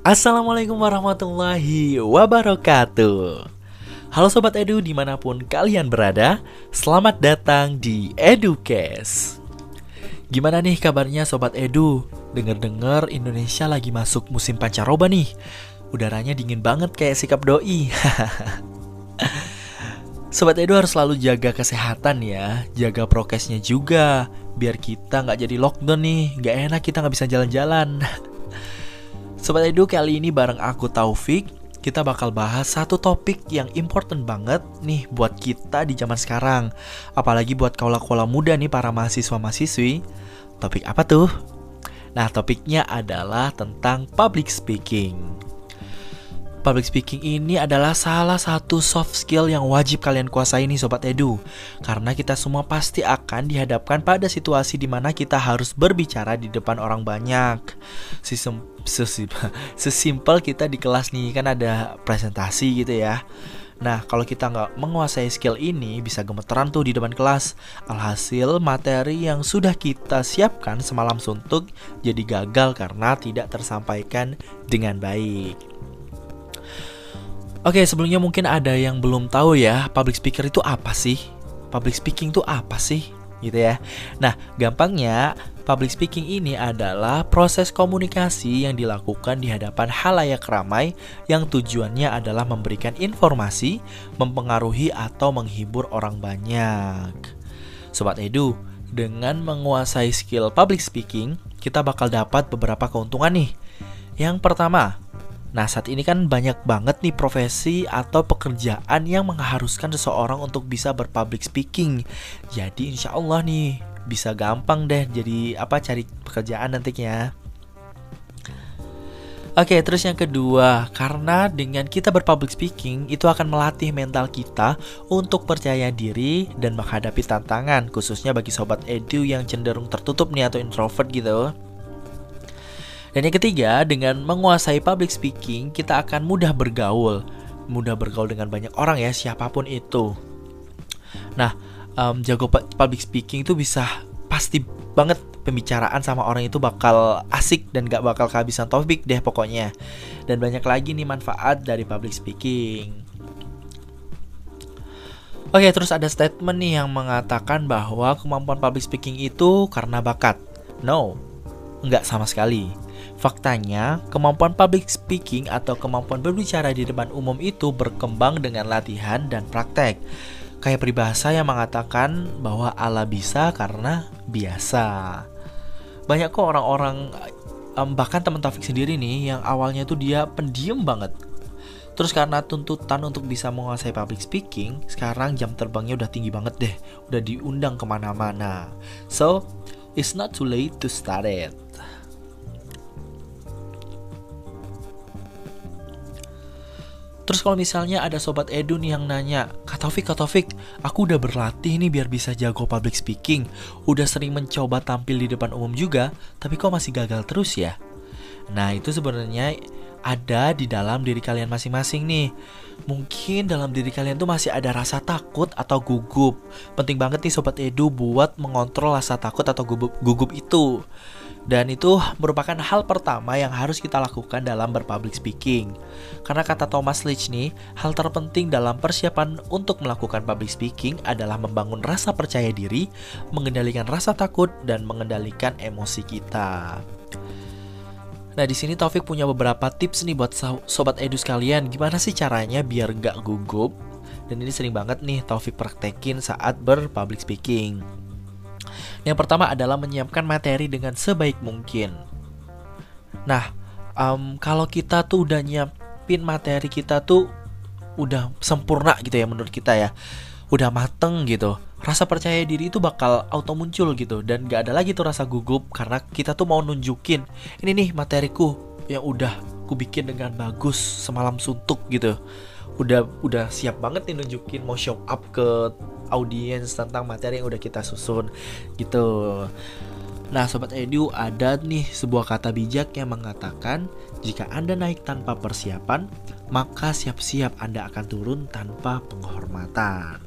Assalamualaikum warahmatullahi wabarakatuh. Halo Sobat Edu di mana pun kalian berada Selamat datang di EduCast Gimana nih kabarnya Sobat Edu? Dengar-dengar Indonesia lagi masuk musim pancaroba nih. Udaranya dingin banget kayak sikap doi. Sobat Edu harus selalu jaga kesehatan ya. Jaga prokesnya juga Biar kita nggak jadi lockdown nih. Nggak enak kita nggak bisa jalan-jalan Sobat Edu kali ini bareng aku Taufik Kita bakal bahas satu topik yang important banget nih buat kita di zaman sekarang. Apalagi buat kaula-kaula muda nih para mahasiswa-mahasiswi. Topik apa tuh? Nah topiknya adalah tentang public speaking Public speaking ini adalah salah satu soft skill yang wajib kalian kuasai nih Sobat Edu Karena kita semua pasti akan dihadapkan pada situasi di mana kita harus berbicara di depan orang banyak Sistem sesimpel kita di kelas nih kan ada presentasi gitu ya Nah, kalau kita nggak menguasai skill ini, bisa gemeteran tuh di depan kelas. Alhasil, materi yang sudah kita siapkan semalam suntuk jadi gagal karena tidak tersampaikan dengan baik. Oke, sebelumnya mungkin ada yang belum tahu ya, public speaker itu apa sih? Public speaking itu apa sih? Gitu ya. Nah, gampangnya public speaking ini adalah proses komunikasi yang dilakukan di hadapan halayak ramai yang tujuannya adalah memberikan informasi, mempengaruhi atau menghibur orang banyak. Sobat Edu, dengan menguasai skill public speaking, kita bakal dapat beberapa keuntungan nih. Yang pertama, Nah, saat ini kan banyak banget nih profesi atau pekerjaan yang mengharuskan seseorang untuk bisa berpublic speaking. Jadi insya Allah nih bisa gampang deh jadi apa cari pekerjaan nantinya. Oke, terus yang kedua, karena dengan kita berpublic speaking itu akan melatih mental kita untuk percaya diri dan menghadapi tantangan, khususnya bagi sobat edu yang cenderung tertutup nih atau introvert gitu. Dan yang ketiga, dengan menguasai public speaking, kita akan mudah bergaul. Mudah bergaul dengan banyak orang ya, siapa pun itu. Nah, um, jago public speaking itu bisa pasti banget pembicaraan sama orang itu bakal asik dan gak bakal kehabisan topik deh pokoknya. Dan banyak lagi nih manfaat dari public speaking. Oke, terus ada statement nih yang mengatakan bahwa kemampuan public speaking itu karena bakat. No, nggak sama sekali. Faktanya, kemampuan public speaking atau kemampuan berbicara di depan umum itu berkembang dengan latihan dan praktek. Kayak peribahasa yang mengatakan bahwa Allah bisa karena biasa. Banyak kok orang-orang, bahkan teman Taufik sendiri nih, yang awalnya tuh dia pendiam banget. Terus karena tuntutan untuk bisa menguasai public speaking, sekarang jam terbangnya udah tinggi banget deh, udah diundang ke mana-mana. So, it's not too late to start it. Terus kalau misalnya ada sobat Edu nih yang nanya, Kak Taufik, Kak Taufik, aku udah berlatih nih biar bisa jago public speaking. Udah sering mencoba tampil di depan umum juga, tapi kok masih gagal terus ya? Nah itu sebenarnya ada di dalam diri kalian masing-masing nih. Mungkin dalam diri kalian tuh masih ada rasa takut atau gugup. Penting banget nih sobat Edu buat mengontrol rasa takut atau gugup, gugup itu. Dan itu merupakan hal pertama yang harus kita lakukan dalam berpublic speaking. Karena kata Thomas Leach nih, hal terpenting dalam persiapan untuk melakukan public speaking adalah membangun rasa percaya diri, mengendalikan rasa takut, dan mengendalikan emosi kita. Nah di sini Taufik punya beberapa tips nih buat sobat edu sekalian. Gimana sih caranya biar gak gugup? Dan ini sering banget nih Taufik praktekin saat berpublic speaking. Yang pertama adalah menyiapkan materi dengan sebaik mungkin. Nah, um, kalau kita tuh udah nyiapin materi kita tuh udah sempurna gitu ya menurut kita ya, udah mateng gitu. Rasa percaya diri itu bakal auto muncul gitu dan gak ada lagi tuh rasa gugup karena kita tuh mau nunjukin ini nih materiku yang udah ku bikin dengan bagus semalam suntuk gitu udah udah siap banget nih nunjukin mau show up ke audiens tentang materi yang udah kita susun gitu. Nah, sobat edu ada nih sebuah kata bijak yang mengatakan jika Anda naik tanpa persiapan, maka siap-siap Anda akan turun tanpa penghormatan.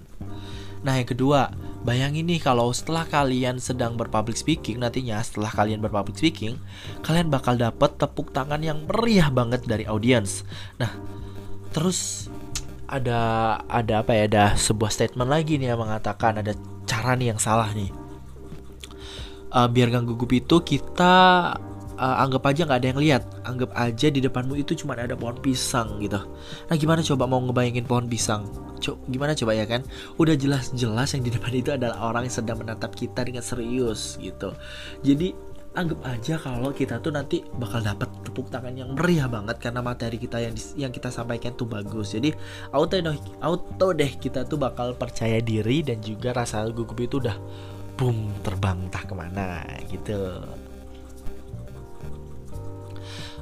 Nah, yang kedua, Bayangin nih kalau setelah kalian sedang berpublic speaking nantinya setelah kalian berpublic speaking, kalian bakal dapet tepuk tangan yang meriah banget dari audiens. Nah, terus ada ada apa ya? Ada sebuah statement lagi nih yang mengatakan ada cara nih yang salah nih. Uh, biar gak gugup itu kita uh, anggap aja nggak ada yang lihat anggap aja di depanmu itu cuma ada pohon pisang gitu nah gimana coba mau ngebayangin pohon pisang Co gimana coba ya kan udah jelas-jelas yang di depan itu adalah orang yang sedang menatap kita dengan serius gitu jadi anggap aja kalau kita tuh nanti bakal dapat tepuk tangan yang meriah banget karena materi kita yang yang kita sampaikan tuh bagus. Jadi auto deh, auto deh kita tuh bakal percaya diri dan juga rasa gugup itu udah boom terbang entah ke mana gitu.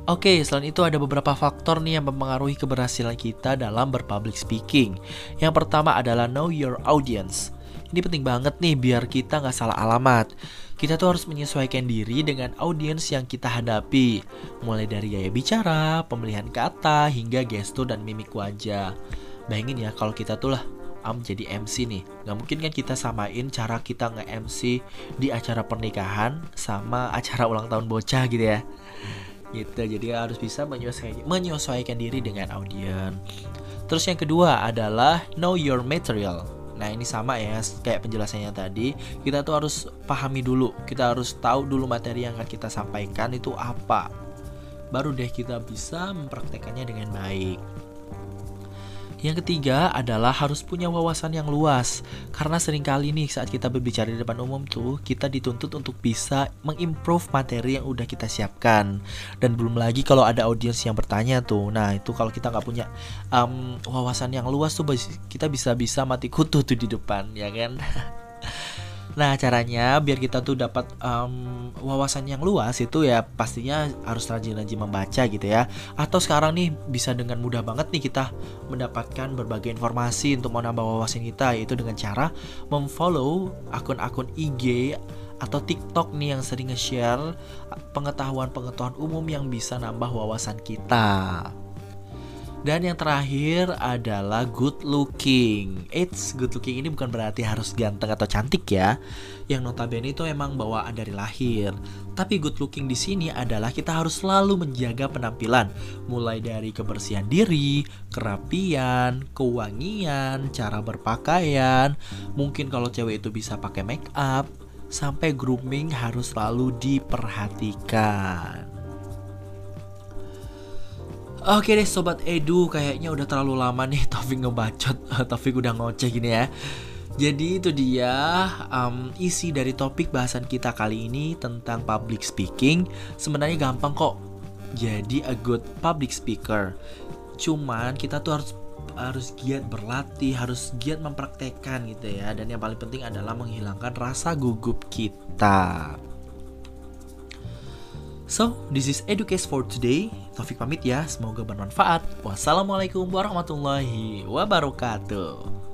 Oke, selain itu ada beberapa faktor nih yang mempengaruhi keberhasilan kita dalam berpublic speaking. Yang pertama adalah know your audience. Ini penting banget nih biar kita nggak salah alamat. Kita tuh harus menyesuaikan diri dengan audiens yang kita hadapi. Mulai dari gaya bicara, pemilihan kata, hingga gestur dan mimik wajah. Bayangin ya kalau kita tuh lah am jadi MC nih nggak mungkin kan kita samain cara kita nge-MC di acara pernikahan sama acara ulang tahun bocah gitu ya gitu jadi harus bisa menyesuaikan, menyesuaikan diri dengan audiens terus yang kedua adalah know your material Nah ini sama ya kayak penjelasannya tadi. Kita tuh harus pahami dulu. Kita harus tahu dulu materi yang akan kita sampaikan itu apa. Baru deh kita bisa mempraktekannya dengan baik yang ketiga adalah harus punya wawasan yang luas. Karena sering kali nih saat kita berbicara di depan umum tuh Kita dituntut untuk bisa mengimprove materi yang udah kita siapkan. Dan belum lagi kalau ada audiens yang bertanya tuh. Nah itu kalau kita nggak punya um, wawasan yang luas tuh Kita bisa-bisa mati kutu tuh di depan ya kan Nah caranya biar kita tuh dapat um, wawasan yang luas itu ya pastinya harus rajin-rajin membaca gitu ya. Atau sekarang nih bisa dengan mudah banget nih kita mendapatkan berbagai informasi untuk menambah wawasan kita yaitu dengan cara memfollow akun-akun IG atau TikTok nih yang sering nge-share pengetahuan-pengetahuan umum yang bisa nambah wawasan kita. Dan yang terakhir adalah good looking. It's good looking ini bukan berarti harus ganteng atau cantik ya. Yang notabene itu emang bawaan dari lahir. Tapi good looking di sini adalah kita harus selalu menjaga penampilan, mulai dari kebersihan diri, kerapian, kewangian, cara berpakaian. Mungkin kalau cewek itu bisa pakai make up, sampai grooming harus selalu diperhatikan. Oke deh sobat Edu kayaknya udah terlalu lama nih Taufik ngebacot Taufik udah ngoceh gini ya jadi itu dia um, isi dari topik bahasan kita kali ini tentang public speaking. Sebenarnya gampang kok jadi a good public speaker. Cuman kita tuh harus harus giat berlatih, harus giat mempraktekkan gitu ya. Dan yang paling penting adalah menghilangkan rasa gugup kita. So, this is Educase for today. Taufik pamit ya, semoga bermanfaat. Wassalamualaikum warahmatullahi wabarakatuh.